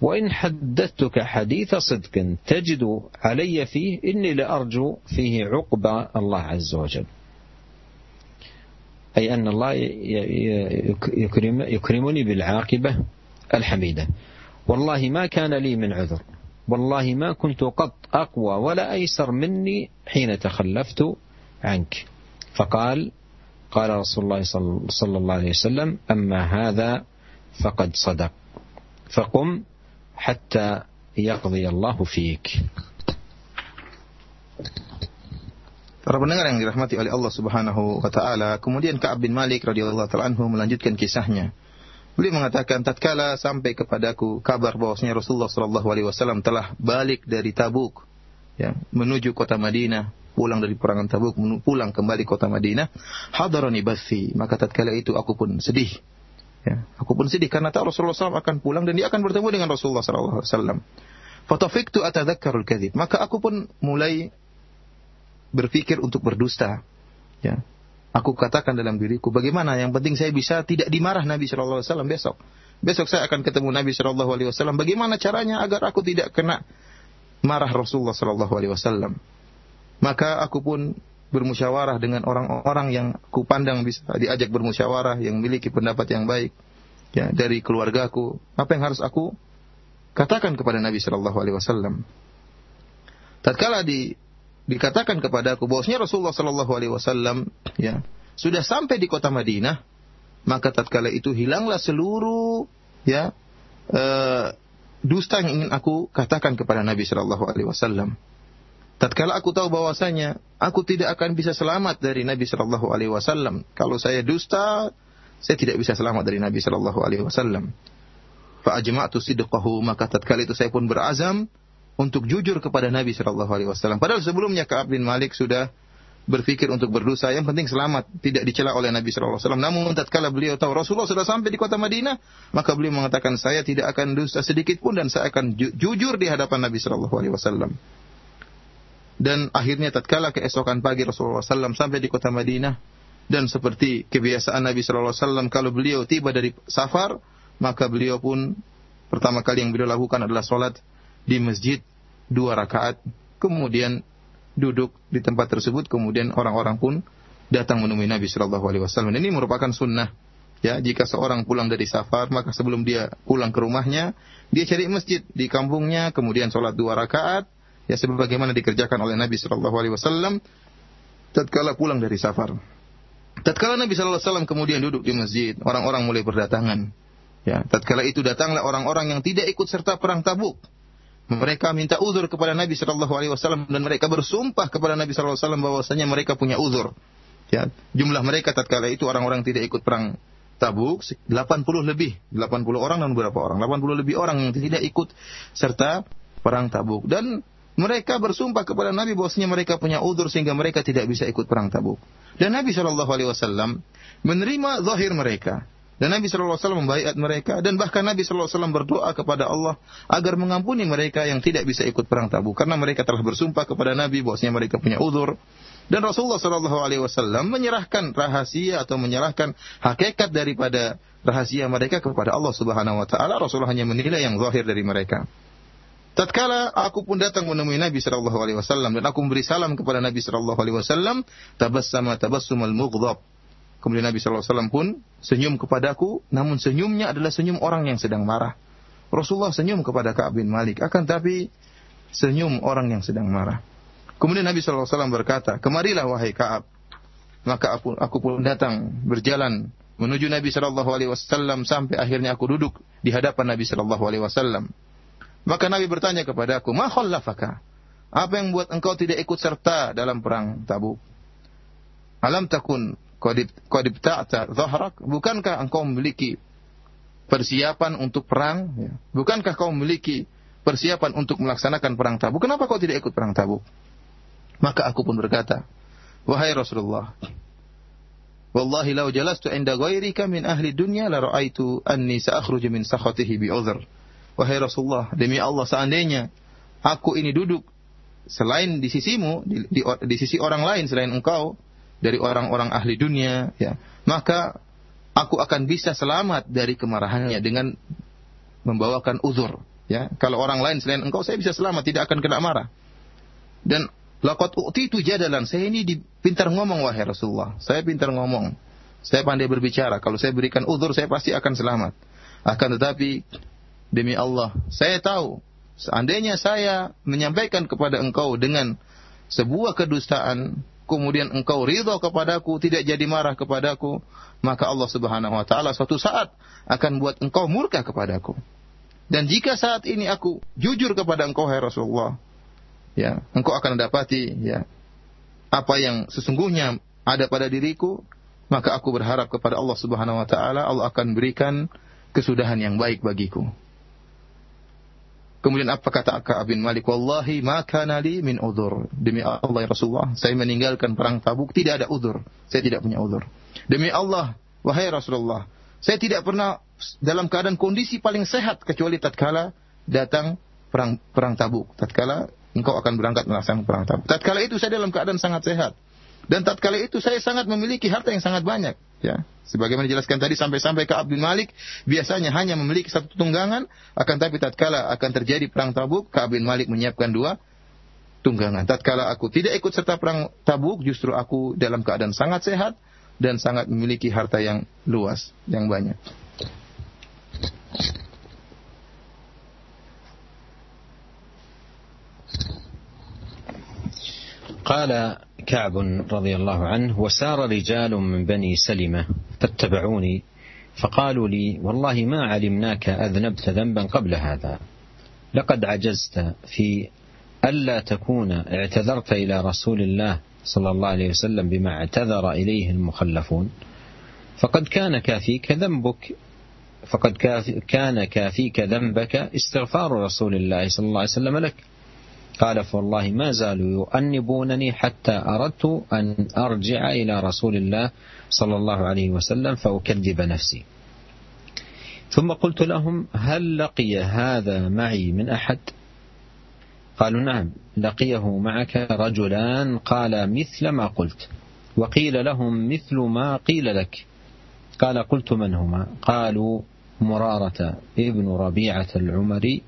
وإن حدثتك حديث صدق تجد علي فيه إني لأرجو فيه عقب الله عز وجل. أي أن الله يكرم يكرمني بالعاقبة الحميدة. والله ما كان لي من عذر. والله ما كنت قط أقوى ولا أيسر مني حين تخلفت عنك. فقال قال رسول الله صلى الله عليه وسلم أما هذا فقد صدق. فقم حتى يقضي الله فيك Para pendengar yang dirahmati oleh Allah Subhanahu wa taala, kemudian Ka'ab bin Malik radhiyallahu taala anhu melanjutkan kisahnya. Beliau mengatakan, tatkala sampai kepadaku kabar bahwasanya Rasulullah sallallahu alaihi wasallam telah balik dari Tabuk, ya, menuju kota Madinah, pulang dari perangan Tabuk, pulang kembali kota Madinah, hadarani bathi, maka tatkala itu aku pun sedih. Ya, aku pun sedih karena tahu Rasulullah SAW akan pulang dan dia akan bertemu dengan Rasulullah SAW. Fatafiktu atadzakkarul kadzib. Maka aku pun mulai berpikir untuk berdusta. Ya. Aku katakan dalam diriku, bagaimana yang penting saya bisa tidak dimarah Nabi Shallallahu Alaihi Wasallam besok. Besok saya akan ketemu Nabi Shallallahu Alaihi Wasallam. Bagaimana caranya agar aku tidak kena marah Rasulullah Shallallahu Alaihi Wasallam? Maka aku pun bermusyawarah dengan orang-orang yang aku pandang bisa diajak bermusyawarah, yang memiliki pendapat yang baik, ya dari keluargaku. Apa yang harus aku katakan kepada Nabi Shallallahu Alaihi Wasallam? Tatkala di dikatakan kepadaku bahwasanya Rasulullah Shallallahu Alaihi Wasallam ya sudah sampai di kota Madinah, maka tatkala itu hilanglah seluruh ya uh, dusta yang ingin aku katakan kepada Nabi Shallallahu Alaihi Wasallam. Tatkala aku tahu bahwasanya aku tidak akan bisa selamat dari Nabi Shallallahu Alaihi Wasallam. Kalau saya dusta, saya tidak bisa selamat dari Nabi Shallallahu Alaihi Wasallam. Fa'ajma'tu sidqahu maka tatkala itu saya pun berazam untuk jujur kepada Nabi Shallallahu Alaihi Wasallam. Padahal sebelumnya Kaab bin Malik sudah berpikir untuk berdosa. Yang penting selamat, tidak dicela oleh Nabi Shallallahu Alaihi Wasallam. Namun tatkala beliau tahu Rasulullah sudah sampai di kota Madinah, maka beliau mengatakan saya tidak akan dusta sedikit pun dan saya akan ju jujur di hadapan Nabi Shallallahu Alaihi Wasallam. Dan akhirnya tatkala keesokan pagi Rasulullah SAW sampai di kota Madinah dan seperti kebiasaan Nabi Shallallahu Alaihi Wasallam kalau beliau tiba dari safar maka beliau pun pertama kali yang beliau lakukan adalah sholat di masjid dua rakaat, kemudian duduk di tempat tersebut, kemudian orang-orang pun datang menemui Nabi Shallallahu Alaihi Wasallam. Ini merupakan sunnah. Ya, jika seorang pulang dari safar, maka sebelum dia pulang ke rumahnya, dia cari masjid di kampungnya, kemudian sholat dua rakaat, ya sebagaimana dikerjakan oleh Nabi Shallallahu Alaihi Wasallam tatkala pulang dari safar. Tatkala Nabi Shallallahu Alaihi Wasallam kemudian duduk di masjid, orang-orang mulai berdatangan. Ya, tatkala itu datanglah orang-orang yang tidak ikut serta perang Tabuk. Mereka minta uzur kepada Nabi Shallallahu Alaihi Wasallam dan mereka bersumpah kepada Nabi Shallallahu Alaihi Wasallam bahwasanya mereka punya uzur. Ya, jumlah mereka tatkala itu orang-orang tidak ikut perang Tabuk 80 lebih, 80 orang dan berapa orang? 80 lebih orang yang tidak ikut serta perang Tabuk dan mereka bersumpah kepada Nabi bahwasanya mereka punya uzur sehingga mereka tidak bisa ikut perang Tabuk. Dan Nabi Shallallahu Alaihi Wasallam menerima zahir mereka. Dan Nabi SAW membaiat mereka dan bahkan Nabi SAW berdoa kepada Allah agar mengampuni mereka yang tidak bisa ikut perang Tabuk karena mereka telah bersumpah kepada Nabi bahwasanya mereka punya uzur. Dan Rasulullah Shallallahu Alaihi Wasallam menyerahkan rahasia atau menyerahkan hakikat daripada rahasia mereka kepada Allah Subhanahu Wa Taala. Rasulullah hanya menilai yang zahir dari mereka. Tatkala aku pun datang menemui Nabi Shallallahu Alaihi Wasallam dan aku memberi salam kepada Nabi Shallallahu Alaihi Wasallam, tabassama tabassumal mughdab Kemudian Nabi SAW pun senyum kepadaku, namun senyumnya adalah senyum orang yang sedang marah. Rasulullah senyum kepada Ka'ab bin Malik, akan tapi senyum orang yang sedang marah. Kemudian Nabi SAW berkata, kemarilah wahai Ka'ab. Maka aku, aku pun datang berjalan menuju Nabi Shallallahu Alaihi Wasallam sampai akhirnya aku duduk di hadapan Nabi Shallallahu Alaihi Wasallam. Maka Nabi bertanya kepadaku, Ma khallafaka? Apa yang buat engkau tidak ikut serta dalam perang Tabuk? Alam takun Qadib ta'ta zahrak, bukankah engkau memiliki persiapan untuk perang? Ya. Bukankah kau memiliki persiapan untuk melaksanakan perang Tabuk? Kenapa kau tidak ikut perang Tabuk? Maka aku pun berkata, Wahai Rasulullah, Wallahi lau jalastu inda ghairika min ahli dunya la ra'aitu anni sa'akhruju min sakhatihi bi udhr. Wahai Rasulullah, demi Allah seandainya aku ini duduk selain di sisimu, di, di, di sisi orang lain selain engkau dari orang-orang ahli dunia, ya, maka aku akan bisa selamat dari kemarahannya dengan membawakan uzur. Ya, kalau orang lain selain engkau, saya bisa selamat, tidak akan kena marah. Dan lakot ukti itu jadalan. Saya ini pintar ngomong wahai Rasulullah. Saya pintar ngomong. Saya pandai berbicara. Kalau saya berikan uzur, saya pasti akan selamat. Akan tetapi demi Allah, saya tahu seandainya saya menyampaikan kepada engkau dengan sebuah kedustaan, kemudian engkau ridho kepadaku, tidak jadi marah kepadaku, maka Allah Subhanahu wa taala suatu saat akan buat engkau murka kepadaku. Dan jika saat ini aku jujur kepada engkau hai Rasulullah, ya, engkau akan dapati ya apa yang sesungguhnya ada pada diriku, maka aku berharap kepada Allah Subhanahu wa taala Allah akan berikan kesudahan yang baik bagiku. Kemudian apa kata Ka'ab bin Malik? Wallahi ma kana li min udzur. Demi Allah ya Rasulullah, saya meninggalkan perang Tabuk tidak ada udzur. Saya tidak punya udzur. Demi Allah, wahai Rasulullah, saya tidak pernah dalam keadaan kondisi paling sehat kecuali tatkala datang perang perang Tabuk. Tatkala engkau akan berangkat melaksanakan perang Tabuk. Tatkala itu saya dalam keadaan sangat sehat. Dan tatkala itu saya sangat memiliki harta yang sangat banyak. Ya, sebagaimana dijelaskan tadi sampai-sampai ke Abdul Malik biasanya hanya memiliki satu tunggangan, akan tapi tatkala akan terjadi perang Tabuk, Ka'ab bin Malik menyiapkan dua tunggangan. Tatkala aku tidak ikut serta perang Tabuk, justru aku dalam keadaan sangat sehat dan sangat memiliki harta yang luas, yang banyak. قال كعب رضي الله عنه وسار رجال من بني سلمة فاتبعوني فقالوا لي والله ما علمناك أذنبت ذنبا قبل هذا. لقد عجزت في ألا تكون اعتذرت إلى رسول الله صلى الله عليه وسلم بما اعتذر إليه المخلفون. فقد كان كافيك ذنبك فقد كان كافيك ذنبك استغفار رسول الله صلى الله عليه وسلم لك. قال فوالله ما زالوا يؤنبونني حتى أردت أن أرجع إلى رسول الله صلى الله عليه وسلم فأكذب نفسي. ثم قلت لهم هل لقي هذا معي من أحد؟ قالوا نعم لقيه معك رجلان. قال مثل ما قلت. وقيل لهم مثل ما قيل لك. قال قلت من هما؟ قالوا مرارة ابن ربيعة العمري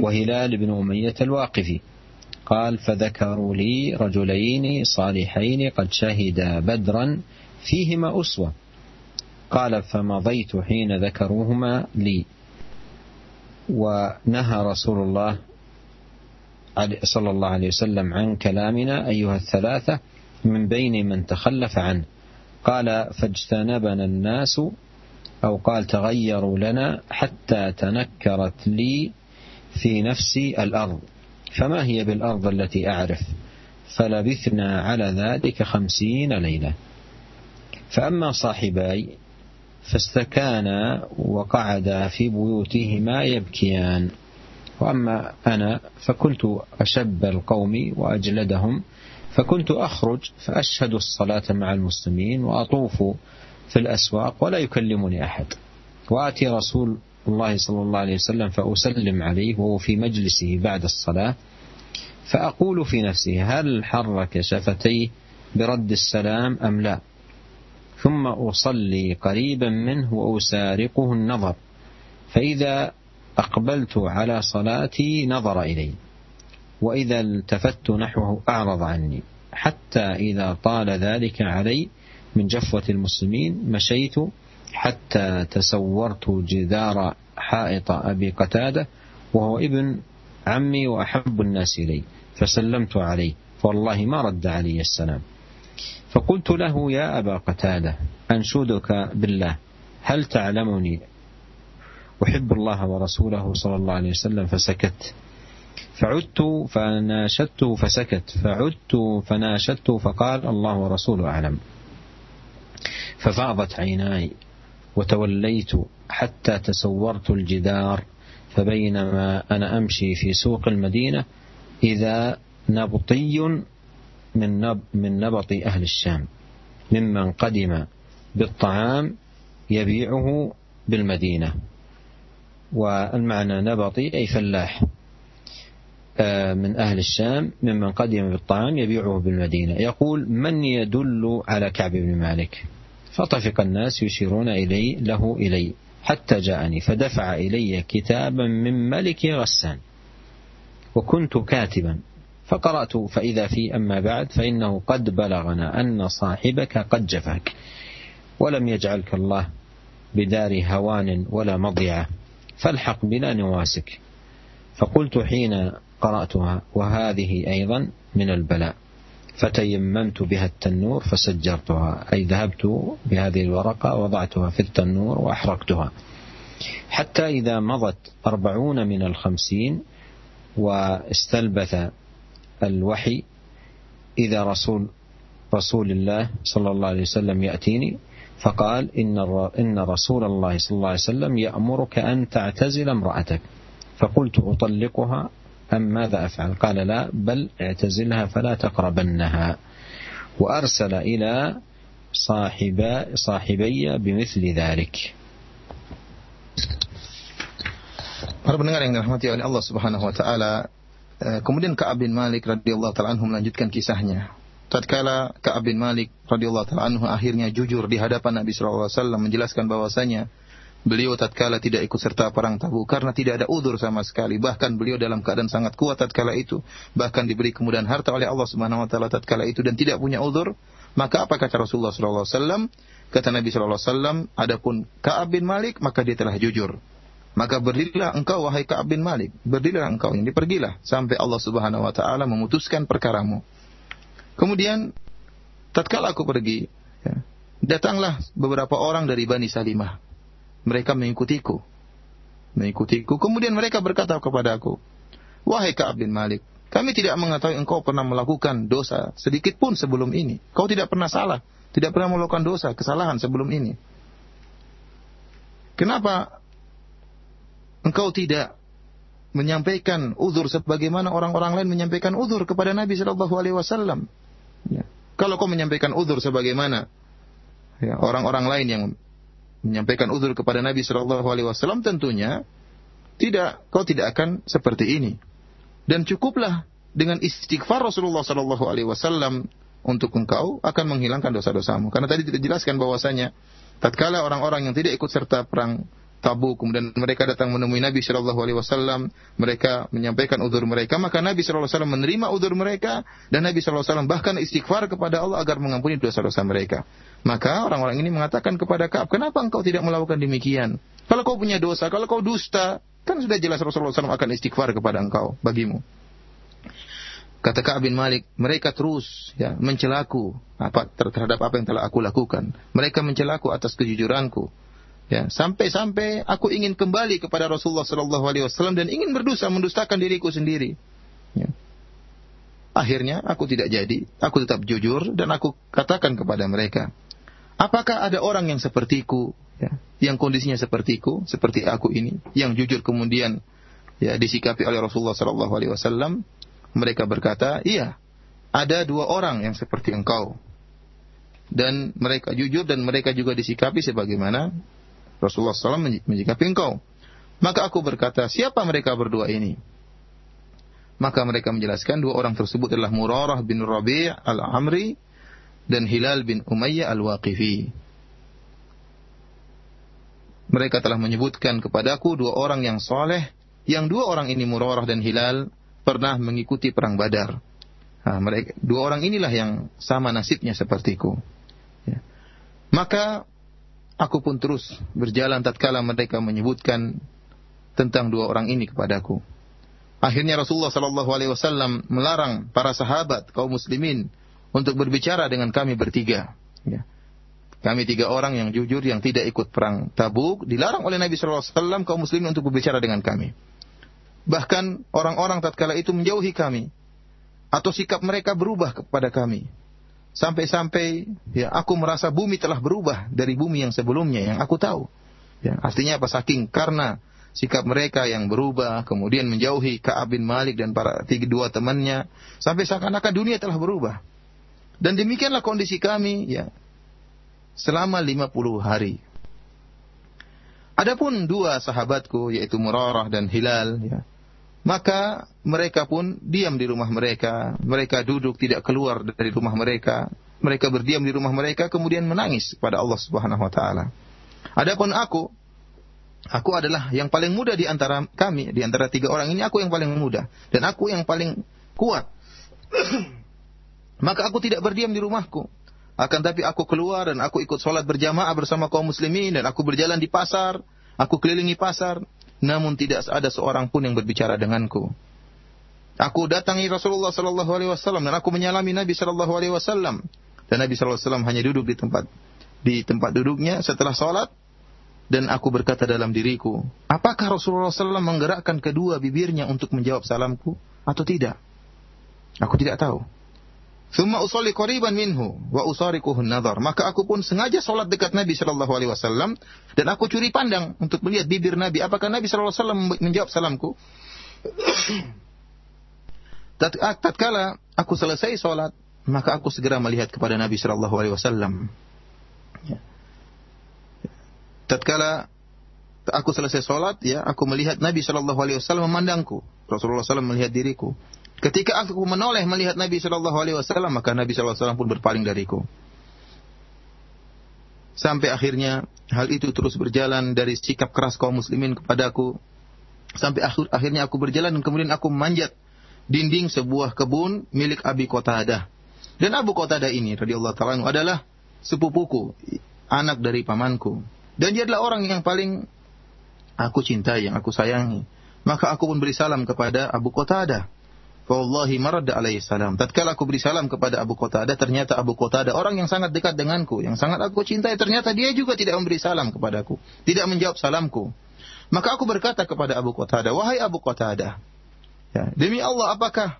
وهلال بن أمية الواقفي. قال فذكروا لي رجلين صالحين قد شهدا بدرا فيهما أسوة. قال فمضيت حين ذكروهما لي. ونهى رسول الله صلى الله عليه وسلم عن كلامنا أيها الثلاثة من بين من تخلف عنه. قال فاجتنبنا الناس أو قال تغيروا لنا حتى تنكرت لي في نفسي الأرض. فما هي بالأرض التي أعرف؟ فلبثنا على ذلك خمسين ليلة. فأما صاحباي فاستكانا وقعدا في بيوتهما يبكيان. وأما أنا فكنت أشب القوم وأجلدهم. فكنت أخرج فأشهد الصلاة مع المسلمين وأطوف في الأسواق ولا يكلمني أحد. وآتي رسول الله صلى الله عليه وسلم فأسلم عليه وهو في مجلسه بعد الصلاة فأقول في نفسي هل حرك شفتيه برد السلام أم لا؟ ثم أصلي قريبا منه وأسارقه النظر فإذا أقبلت على صلاتي نظر إلي وإذا التفت نحوه أعرض عني حتى إذا طال ذلك علي من جفوة المسلمين مشيت حتى تسورت جدار حائط أبي قتادة وهو ابن عمي وأحب الناس إلي فسلمت عليه فوالله ما رد علي السلام. فقلت له يا أبا قتادة أنشدك بالله هل تعلمني؟ أحب الله ورسوله صلى الله عليه وسلم فسكت. فعدت فناشدته فسكت فعدت فناشدته فقال الله ورسوله أعلم. ففاضت عيناي وتوليت حتى تسورت الجدار فبينما أنا أمشي في سوق المدينة إذا نبطي من نب من نبط أهل الشام ممن قدم بالطعام يبيعه بالمدينة. والمعنى نبطي أي فلاح آه، من أهل الشام ممن قدم بالطعام يبيعه بالمدينة. يقول من يدل على كعب بن مالك؟ فطفق الناس يشيرون إلي له إلي حتى جاءني فدفع إلي كتابا من ملك غسان وكنت كاتبا فقرأت فإذا في أما بعد فإنه قد بلغنا أن صاحبك قد جفاك ولم يجعلك الله بدار هوان ولا مضيعة فالحق بنا نواسك فقلت حين قرأتها وهذه أيضا من البلاء. فتيممت بها التنور فسجرتها أي ذهبت بهذه الورقة وضعتها في التنور وأحرقتها. حتى إذا مضت أربعون من الخمسين واستلبث الوحي إذا رسول رسول الله صلى الله عليه وسلم يأتيني فقال إن إن رسول الله صلى الله عليه وسلم يأمرك أن تعتزل امرأتك. فقلت أطلقها أم ماذا أفعل قال لا بل اعتزلها فلا تقربنها وأرسل إلى صاحب صاحبي بمثل ذلك Para pendengar yang dirahmati oleh Allah Subhanahu wa taala, eh, kemudian Ka'ab bin Malik radhiyallahu taala anhu melanjutkan kisahnya. Tatkala Ka'ab bin Malik radhiyallahu taala anhu akhirnya jujur di hadapan Nabi sallallahu alaihi wasallam menjelaskan bahwasanya Beliau tatkala tidak ikut serta perang Tabuk karena tidak ada udur sama sekali. Bahkan beliau dalam keadaan sangat kuat tatkala itu, bahkan diberi kemudahan harta oleh Allah Subhanahu wa taala tatkala itu dan tidak punya udur, maka apa kata Rasulullah sallallahu alaihi wasallam? Kata Nabi sallallahu alaihi wasallam, adapun Ka'ab bin Malik maka dia telah jujur. Maka berdirilah engkau wahai Ka'ab bin Malik, berdirilah engkau ini pergilah sampai Allah Subhanahu wa taala memutuskan perkaramu. Kemudian tatkala aku pergi, ya, datanglah beberapa orang dari Bani Salimah mereka mengikutiku. Mengikutiku. Kemudian mereka berkata kepada aku, Wahai Ka'ab bin Malik, kami tidak mengetahui engkau pernah melakukan dosa sedikit pun sebelum ini. Kau tidak pernah salah, tidak pernah melakukan dosa, kesalahan sebelum ini. Kenapa engkau tidak menyampaikan uzur sebagaimana orang-orang lain menyampaikan uzur kepada Nabi Shallallahu Alaihi Wasallam? Ya. Kalau kau menyampaikan uzur sebagaimana ya, orang-orang lain yang menyampaikan uzur kepada Nabi Shallallahu Alaihi Wasallam tentunya tidak kau tidak akan seperti ini. Dan cukuplah dengan istighfar Rasulullah Shallallahu Alaihi Wasallam untuk engkau akan menghilangkan dosa-dosamu. Karena tadi tidak jelaskan bahwasanya tatkala orang-orang yang tidak ikut serta perang tabu. Kemudian mereka datang menemui Nabi Shallallahu Alaihi Wasallam. Mereka menyampaikan udur mereka. Maka Nabi Shallallahu Alaihi Wasallam menerima udur mereka. Dan Nabi Shallallahu Alaihi Wasallam bahkan istighfar kepada Allah agar mengampuni dosa-dosa mereka. Maka orang-orang ini mengatakan kepada Kaab kenapa engkau tidak melakukan demikian? Kalau kau punya dosa kalau kau dusta kan sudah jelas Rasulullah SAW akan istighfar kepada engkau bagimu. Kata Ka'ab bin Malik, mereka terus ya mencelaku apa terhadap apa yang telah aku lakukan. Mereka mencelaku atas kejujuranku. Ya, sampai-sampai aku ingin kembali kepada Rasulullah Sallallahu Alaihi Wasallam dan ingin berdosa mendustakan diriku sendiri. Ya. Akhirnya aku tidak jadi, aku tetap jujur dan aku katakan kepada mereka, apakah ada orang yang sepertiku, ya, yang kondisinya sepertiku, seperti aku ini, yang jujur kemudian ya disikapi oleh Rasulullah Sallallahu Alaihi Wasallam? Mereka berkata, iya, ada dua orang yang seperti engkau, dan mereka jujur dan mereka juga disikapi sebagaimana Rasulullah SAW menyikapi engkau. Maka aku berkata, siapa mereka berdua ini? Maka mereka menjelaskan dua orang tersebut adalah Murarah bin Rabi' al-Amri dan Hilal bin Umayyah al-Waqifi. Mereka telah menyebutkan kepadaku dua orang yang soleh, yang dua orang ini Murarah dan Hilal pernah mengikuti perang Badar. Nah, mereka dua orang inilah yang sama nasibnya sepertiku. Ya. Maka Aku pun terus berjalan tatkala mereka menyebutkan tentang dua orang ini kepadaku. Akhirnya Rasulullah Shallallahu Alaihi Wasallam melarang para sahabat kaum muslimin untuk berbicara dengan kami bertiga. Ya. Kami tiga orang yang jujur yang tidak ikut perang Tabuk dilarang oleh Nabi Shallallahu Alaihi Wasallam kaum muslimin untuk berbicara dengan kami. Bahkan orang-orang tatkala itu menjauhi kami atau sikap mereka berubah kepada kami. Sampai-sampai ya aku merasa bumi telah berubah dari bumi yang sebelumnya yang aku tahu. Ya, artinya apa saking karena sikap mereka yang berubah, kemudian menjauhi Ka'ab bin Malik dan para tiga dua temannya, sampai seakan-akan dunia telah berubah. Dan demikianlah kondisi kami ya selama 50 hari. Adapun dua sahabatku yaitu Murarah dan Hilal ya, maka mereka pun diam di rumah mereka. Mereka duduk tidak keluar dari rumah mereka. Mereka berdiam di rumah mereka kemudian menangis kepada Allah Subhanahu wa taala. Adapun aku, aku adalah yang paling muda di antara kami, di antara tiga orang ini aku yang paling muda dan aku yang paling kuat. Maka aku tidak berdiam di rumahku. Akan tapi aku keluar dan aku ikut sholat berjamaah bersama kaum muslimin dan aku berjalan di pasar, aku kelilingi pasar, namun tidak ada seorang pun yang berbicara denganku. Aku datangi Rasulullah Sallallahu Alaihi Wasallam dan aku menyalami Nabi Sallallahu Alaihi Wasallam dan Nabi Sallallahu Alaihi Wasallam hanya duduk di tempat di tempat duduknya setelah sholat dan aku berkata dalam diriku, apakah Rasulullah SAW menggerakkan kedua bibirnya untuk menjawab salamku atau tidak? Aku tidak tahu. Thumma usolli qariban minhu wa usarikuhu nadhar. Maka aku pun sengaja salat dekat Nabi sallallahu alaihi wasallam dan aku curi pandang untuk melihat bibir Nabi apakah Nabi sallallahu alaihi wasallam menjawab salamku. Tatkala aku selesai salat, maka aku segera melihat kepada Nabi sallallahu alaihi wasallam. Ya. Tatkala aku selesai salat, ya, aku melihat Nabi sallallahu alaihi wasallam memandangku. Rasulullah SAW melihat diriku. Ketika aku menoleh melihat Nabi Shallallahu Alaihi Wasallam, maka Nabi Shallallahu Alaihi Wasallam pun berpaling dariku. Sampai akhirnya hal itu terus berjalan dari sikap keras kaum muslimin kepadaku. Sampai akhir, akhirnya aku berjalan dan kemudian aku memanjat dinding sebuah kebun milik Abi Qatadah. Dan Abu Qatadah ini radhiyallahu taala adalah sepupuku, anak dari pamanku. Dan dia adalah orang yang paling aku cintai, yang aku sayangi. Maka aku pun beri salam kepada Abu Qatadah. Wallahi marad alaihi salam. Tatkala aku beri salam kepada Abu Qatadah, ternyata Abu Qatadah orang yang sangat dekat denganku, yang sangat aku cintai, ternyata dia juga tidak memberi salam kepadaku, tidak menjawab salamku. Maka aku berkata kepada Abu Qatadah, "Wahai Abu Qatadah, ya, demi Allah apakah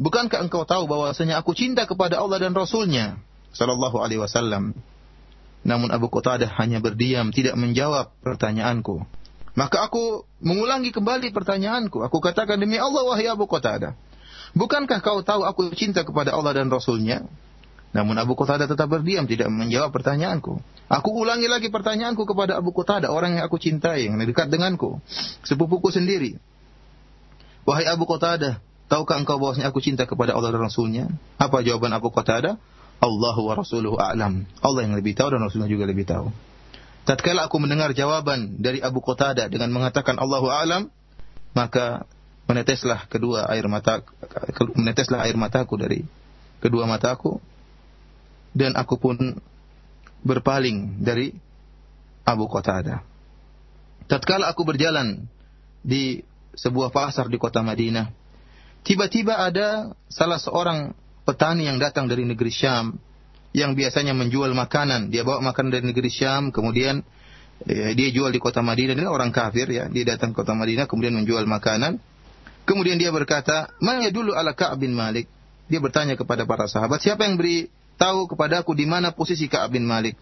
bukankah engkau tahu bahwasanya aku cinta kepada Allah dan Rasulnya sallallahu alaihi wasallam?" Namun Abu Qatadah hanya berdiam, tidak menjawab pertanyaanku. Maka aku mengulangi kembali pertanyaanku. Aku katakan demi Allah wahai Abu Qatadah. Bukankah kau tahu aku cinta kepada Allah dan Rasulnya? Namun Abu Qatadah tetap berdiam, tidak menjawab pertanyaanku. Aku ulangi lagi pertanyaanku kepada Abu Qatadah, orang yang aku cintai, yang dekat denganku. Sepupuku sendiri. Wahai Abu Qatadah, tahukah engkau bahwasanya aku cinta kepada Allah dan Rasulnya? Apa jawaban Abu Qatadah? Allahu wa Rasuluhu a'lam. Allah yang lebih tahu dan Rasulnya juga lebih tahu. Tatkala aku mendengar jawaban dari Abu Qatadah dengan mengatakan Allahu a'lam, maka meneteslah kedua air mata meneteslah air mataku dari kedua mataku dan aku pun berpaling dari Abu Qatadah. Tatkala aku berjalan di sebuah pasar di kota Madinah, tiba-tiba ada salah seorang petani yang datang dari negeri Syam yang biasanya menjual makanan, dia bawa makanan dari negeri Syam, kemudian eh, dia jual di kota Madinah, dia orang kafir ya, dia datang ke kota Madinah kemudian menjual makanan. Kemudian dia berkata, "Mana dulu ala Ka'ab bin Malik?" Dia bertanya kepada para sahabat, "Siapa yang beri tahu kepadaku di mana posisi Ka'ab bin Malik?"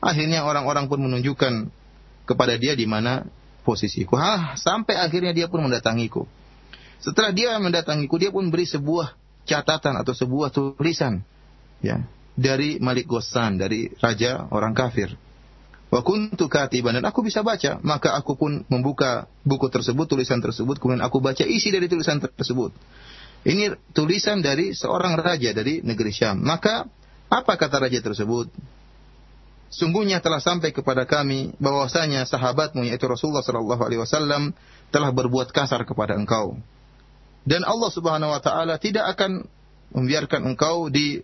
Akhirnya orang-orang pun menunjukkan kepada dia di mana posisiku. Hah, sampai akhirnya dia pun mendatangiku. Setelah dia mendatangiku, dia pun beri sebuah catatan atau sebuah tulisan. Ya, dari Malik Ghassan, dari raja orang kafir. Wa kuntu katiban dan aku bisa baca, maka aku pun membuka buku tersebut, tulisan tersebut, kemudian aku baca isi dari tulisan tersebut. Ini tulisan dari seorang raja dari negeri Syam. Maka apa kata raja tersebut? Sungguhnya telah sampai kepada kami bahwasanya sahabatmu yaitu Rasulullah sallallahu alaihi wasallam telah berbuat kasar kepada engkau. Dan Allah Subhanahu wa taala tidak akan membiarkan engkau di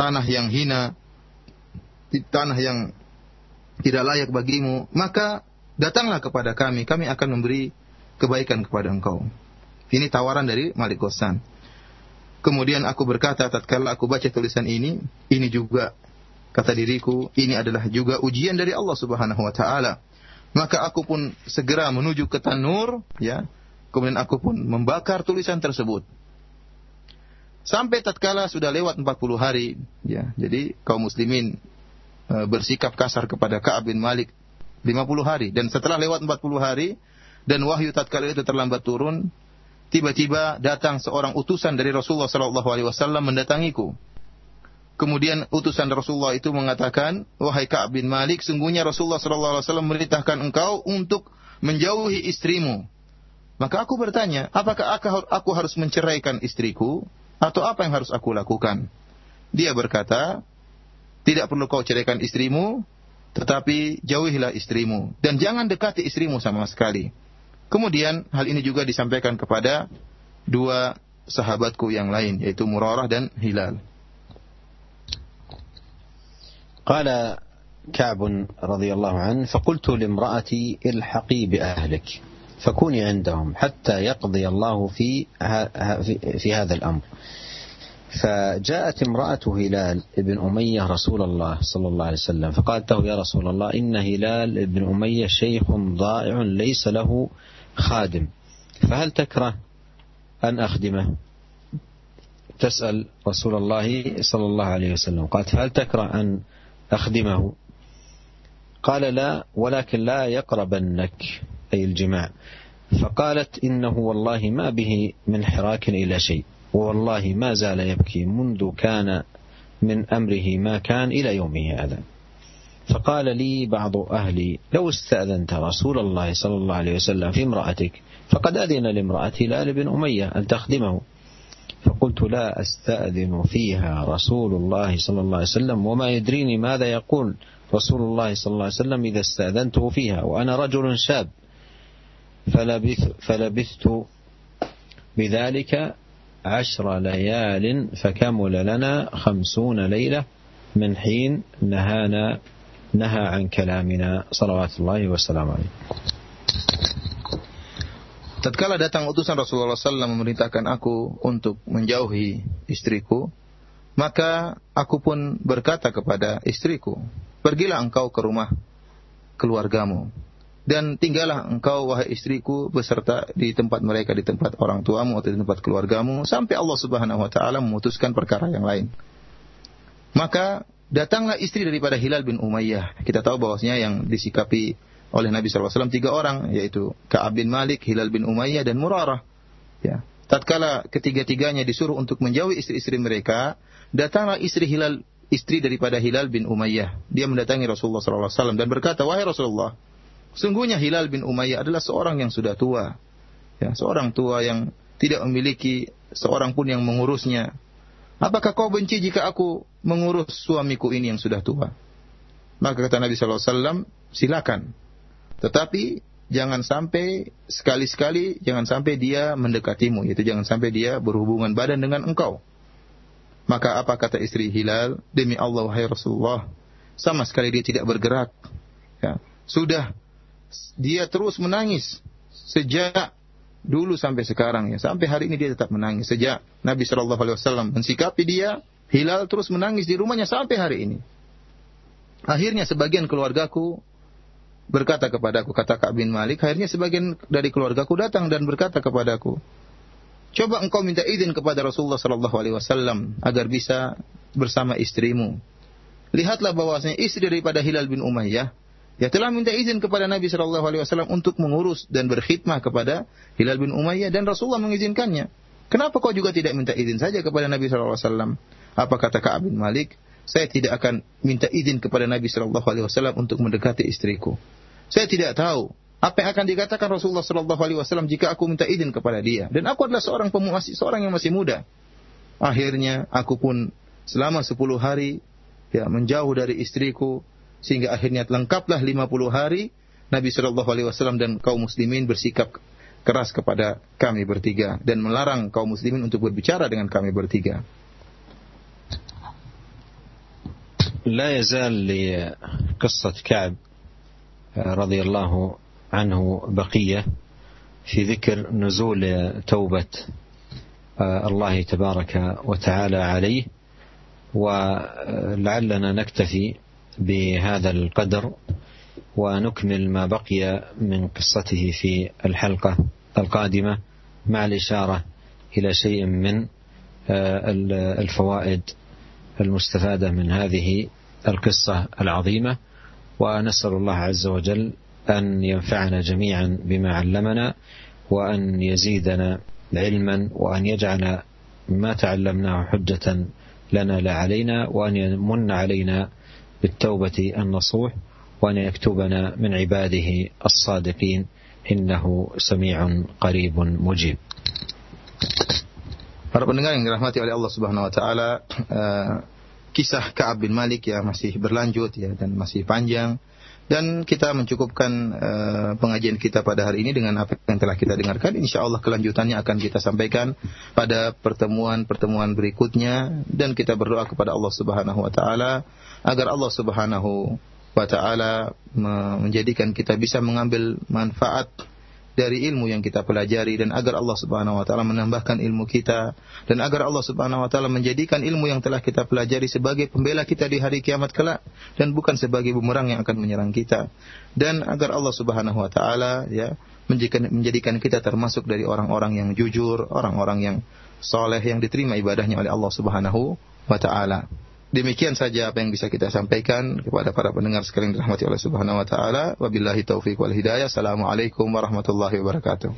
tanah yang hina, tanah yang tidak layak bagimu, maka datanglah kepada kami, kami akan memberi kebaikan kepada engkau. Ini tawaran dari Malik Ghassan. Kemudian aku berkata, tatkala aku baca tulisan ini, ini juga kata diriku, ini adalah juga ujian dari Allah Subhanahu wa taala. Maka aku pun segera menuju ke tanur, ya. Kemudian aku pun membakar tulisan tersebut. Sampai tatkala sudah lewat 40 hari, ya. Jadi kaum muslimin e, bersikap kasar kepada Ka'ab bin Malik 50 hari dan setelah lewat 40 hari dan wahyu tatkala itu terlambat turun, tiba-tiba datang seorang utusan dari Rasulullah sallallahu alaihi wasallam mendatangiku. Kemudian utusan Rasulullah itu mengatakan, "Wahai Ka'ab bin Malik, sungguhnya Rasulullah sallallahu alaihi wasallam memerintahkan engkau untuk menjauhi istrimu." Maka aku bertanya, apakah aku harus menceraikan istriku atau apa yang harus aku lakukan? Dia berkata, tidak perlu kau ceraikan istrimu, tetapi jauhilah istrimu dan jangan dekati istrimu sama sekali. Kemudian hal ini juga disampaikan kepada dua sahabatku yang lain yaitu Murarah dan Hilal. قال كعب رضي الله عنه فقلت لامرأتي الحقي بأهلك فكوني عندهم حتى يقضي الله في في هذا الأمر. فجاءت امرأة هلال بن أمية رسول الله صلى الله عليه وسلم فقالت له يا رسول الله إن هلال بن أمية شيخ ضائع ليس له خادم فهل تكره أن أخدمه؟ تسأل رسول الله صلى الله عليه وسلم. قالت هل تكره أن أخدمه؟ قال لا ولكن لا يقربنك. أي الجماع. فقالت إنه والله ما به من حراك إلى شيء ووالله ما زال يبكي منذ كان من أمره ما كان إلى يومه هذا. فقال لي بعض أهلي لو استأذنت رسول الله صلى الله عليه وسلم في امرأتك فقد أذن لامرأة هلال بن أمية أن تخدمه. فقلت لا أستأذن فيها رسول الله صلى الله عليه وسلم وما يدريني ماذا يقول رسول الله صلى الله عليه وسلم إذا استأذنته فيها وأنا رجل شاب. فلبث فلبثت بذلك عشر ليال فكمل لنا خمسون ليلة من حين نهانا نهى عن كلامنا صلوات الله وسلامه عليه Tatkala datang utusan Rasulullah SAW memerintahkan aku untuk menjauhi istriku, maka aku pun berkata kepada istriku, pergilah engkau ke rumah keluargamu dan tinggallah engkau wahai istriku beserta di tempat mereka di tempat orang tuamu atau di tempat keluargamu sampai Allah Subhanahu wa taala memutuskan perkara yang lain. Maka datanglah istri daripada Hilal bin Umayyah. Kita tahu bahwasanya yang disikapi oleh Nabi SAW tiga orang yaitu Ka'ab bin Malik, Hilal bin Umayyah dan Murarah. Ya. Tatkala ketiga-tiganya disuruh untuk menjauhi istri-istri mereka, datanglah istri Hilal istri daripada Hilal bin Umayyah. Dia mendatangi Rasulullah SAW dan berkata, wahai Rasulullah, Sungguhnya Hilal bin Umayyah adalah seorang yang sudah tua. Ya, seorang tua yang tidak memiliki seorang pun yang mengurusnya. Apakah kau benci jika aku mengurus suamiku ini yang sudah tua? Maka kata Nabi SAW, silakan. Tetapi jangan sampai sekali-sekali jangan sampai dia mendekatimu, yaitu jangan sampai dia berhubungan badan dengan engkau. Maka apa kata istri Hilal? Demi Allah, wahai Rasulullah, sama sekali dia tidak bergerak. Ya, sudah dia terus menangis. Sejak dulu sampai sekarang ya. Sampai hari ini dia tetap menangis. Sejak Nabi Shallallahu Alaihi Wasallam mensikapi dia Hilal terus menangis di rumahnya sampai hari ini. Akhirnya sebagian keluargaku berkata kepadaku kata Kak bin Malik akhirnya sebagian dari keluargaku datang dan berkata kepadaku coba engkau minta izin kepada Rasulullah Shallallahu Alaihi Wasallam agar bisa bersama istrimu. Lihatlah bahwasanya istri daripada Hilal bin Umayyah ya telah minta izin kepada Nabi Shallallahu Alaihi Wasallam untuk mengurus dan berkhidmah kepada Hilal bin Umayyah dan Rasulullah mengizinkannya. Kenapa kau juga tidak minta izin saja kepada Nabi Shallallahu Alaihi Wasallam? Apa kata Ka'ab bin Malik? Saya tidak akan minta izin kepada Nabi Shallallahu Alaihi Wasallam untuk mendekati istriku. Saya tidak tahu apa yang akan dikatakan Rasulullah Shallallahu Alaihi Wasallam jika aku minta izin kepada dia. Dan aku adalah seorang pemuasi, seorang yang masih muda. Akhirnya aku pun selama 10 hari ya menjauh dari istriku sehingga akhirnya lengkaplah 50 hari Nabi Shallallahu Alaihi Wasallam dan kaum muslimin bersikap keras kepada kami bertiga dan melarang kaum muslimin untuk berbicara dengan kami bertiga. لا يزال لقصة كعب رضي الله عنه بقية في ذكر نزول توبة الله تبارك وتعالى عليه ولعلنا نكتفي بهذا القدر ونكمل ما بقي من قصته في الحلقة القادمة مع الإشارة إلى شيء من الفوائد المستفادة من هذه القصة العظيمة. ونسأل الله عز وجل أن ينفعنا جميعا بما علمنا وأن يزيدنا علما وأن يجعل ما تعلمناه حجة لنا لا علينا وأن يمن علينا بالتوبة النصوح وأن يكتبنا من عباده الصادقين إنه سميع قريب مجيب Para pendengar yang dirahmati oleh Allah Subhanahu wa taala, uh, kisah Ka'ab bin Malik ya masih berlanjut ya dan masih panjang dan kita mencukupkan uh, pengajian kita pada hari ini dengan apa yang telah kita dengarkan. Insya Allah kelanjutannya akan kita sampaikan pada pertemuan-pertemuan berikutnya dan kita berdoa kepada Allah Subhanahu Wa Taala agar Allah Subhanahu Wa Taala menjadikan kita bisa mengambil manfaat dari ilmu yang kita pelajari dan agar Allah Subhanahu wa taala menambahkan ilmu kita dan agar Allah Subhanahu wa taala menjadikan ilmu yang telah kita pelajari sebagai pembela kita di hari kiamat kelak dan bukan sebagai bumerang yang akan menyerang kita dan agar Allah Subhanahu wa taala ya menjadikan menjadikan kita termasuk dari orang-orang yang jujur, orang-orang yang soleh yang diterima ibadahnya oleh Allah Subhanahu wa taala. Demikian saja apa yang bisa kita sampaikan kepada para pendengar sekalian dirahmati oleh Subhanahu wa taala. Wabillahi taufik wal hidayah. Assalamualaikum warahmatullahi wabarakatuh.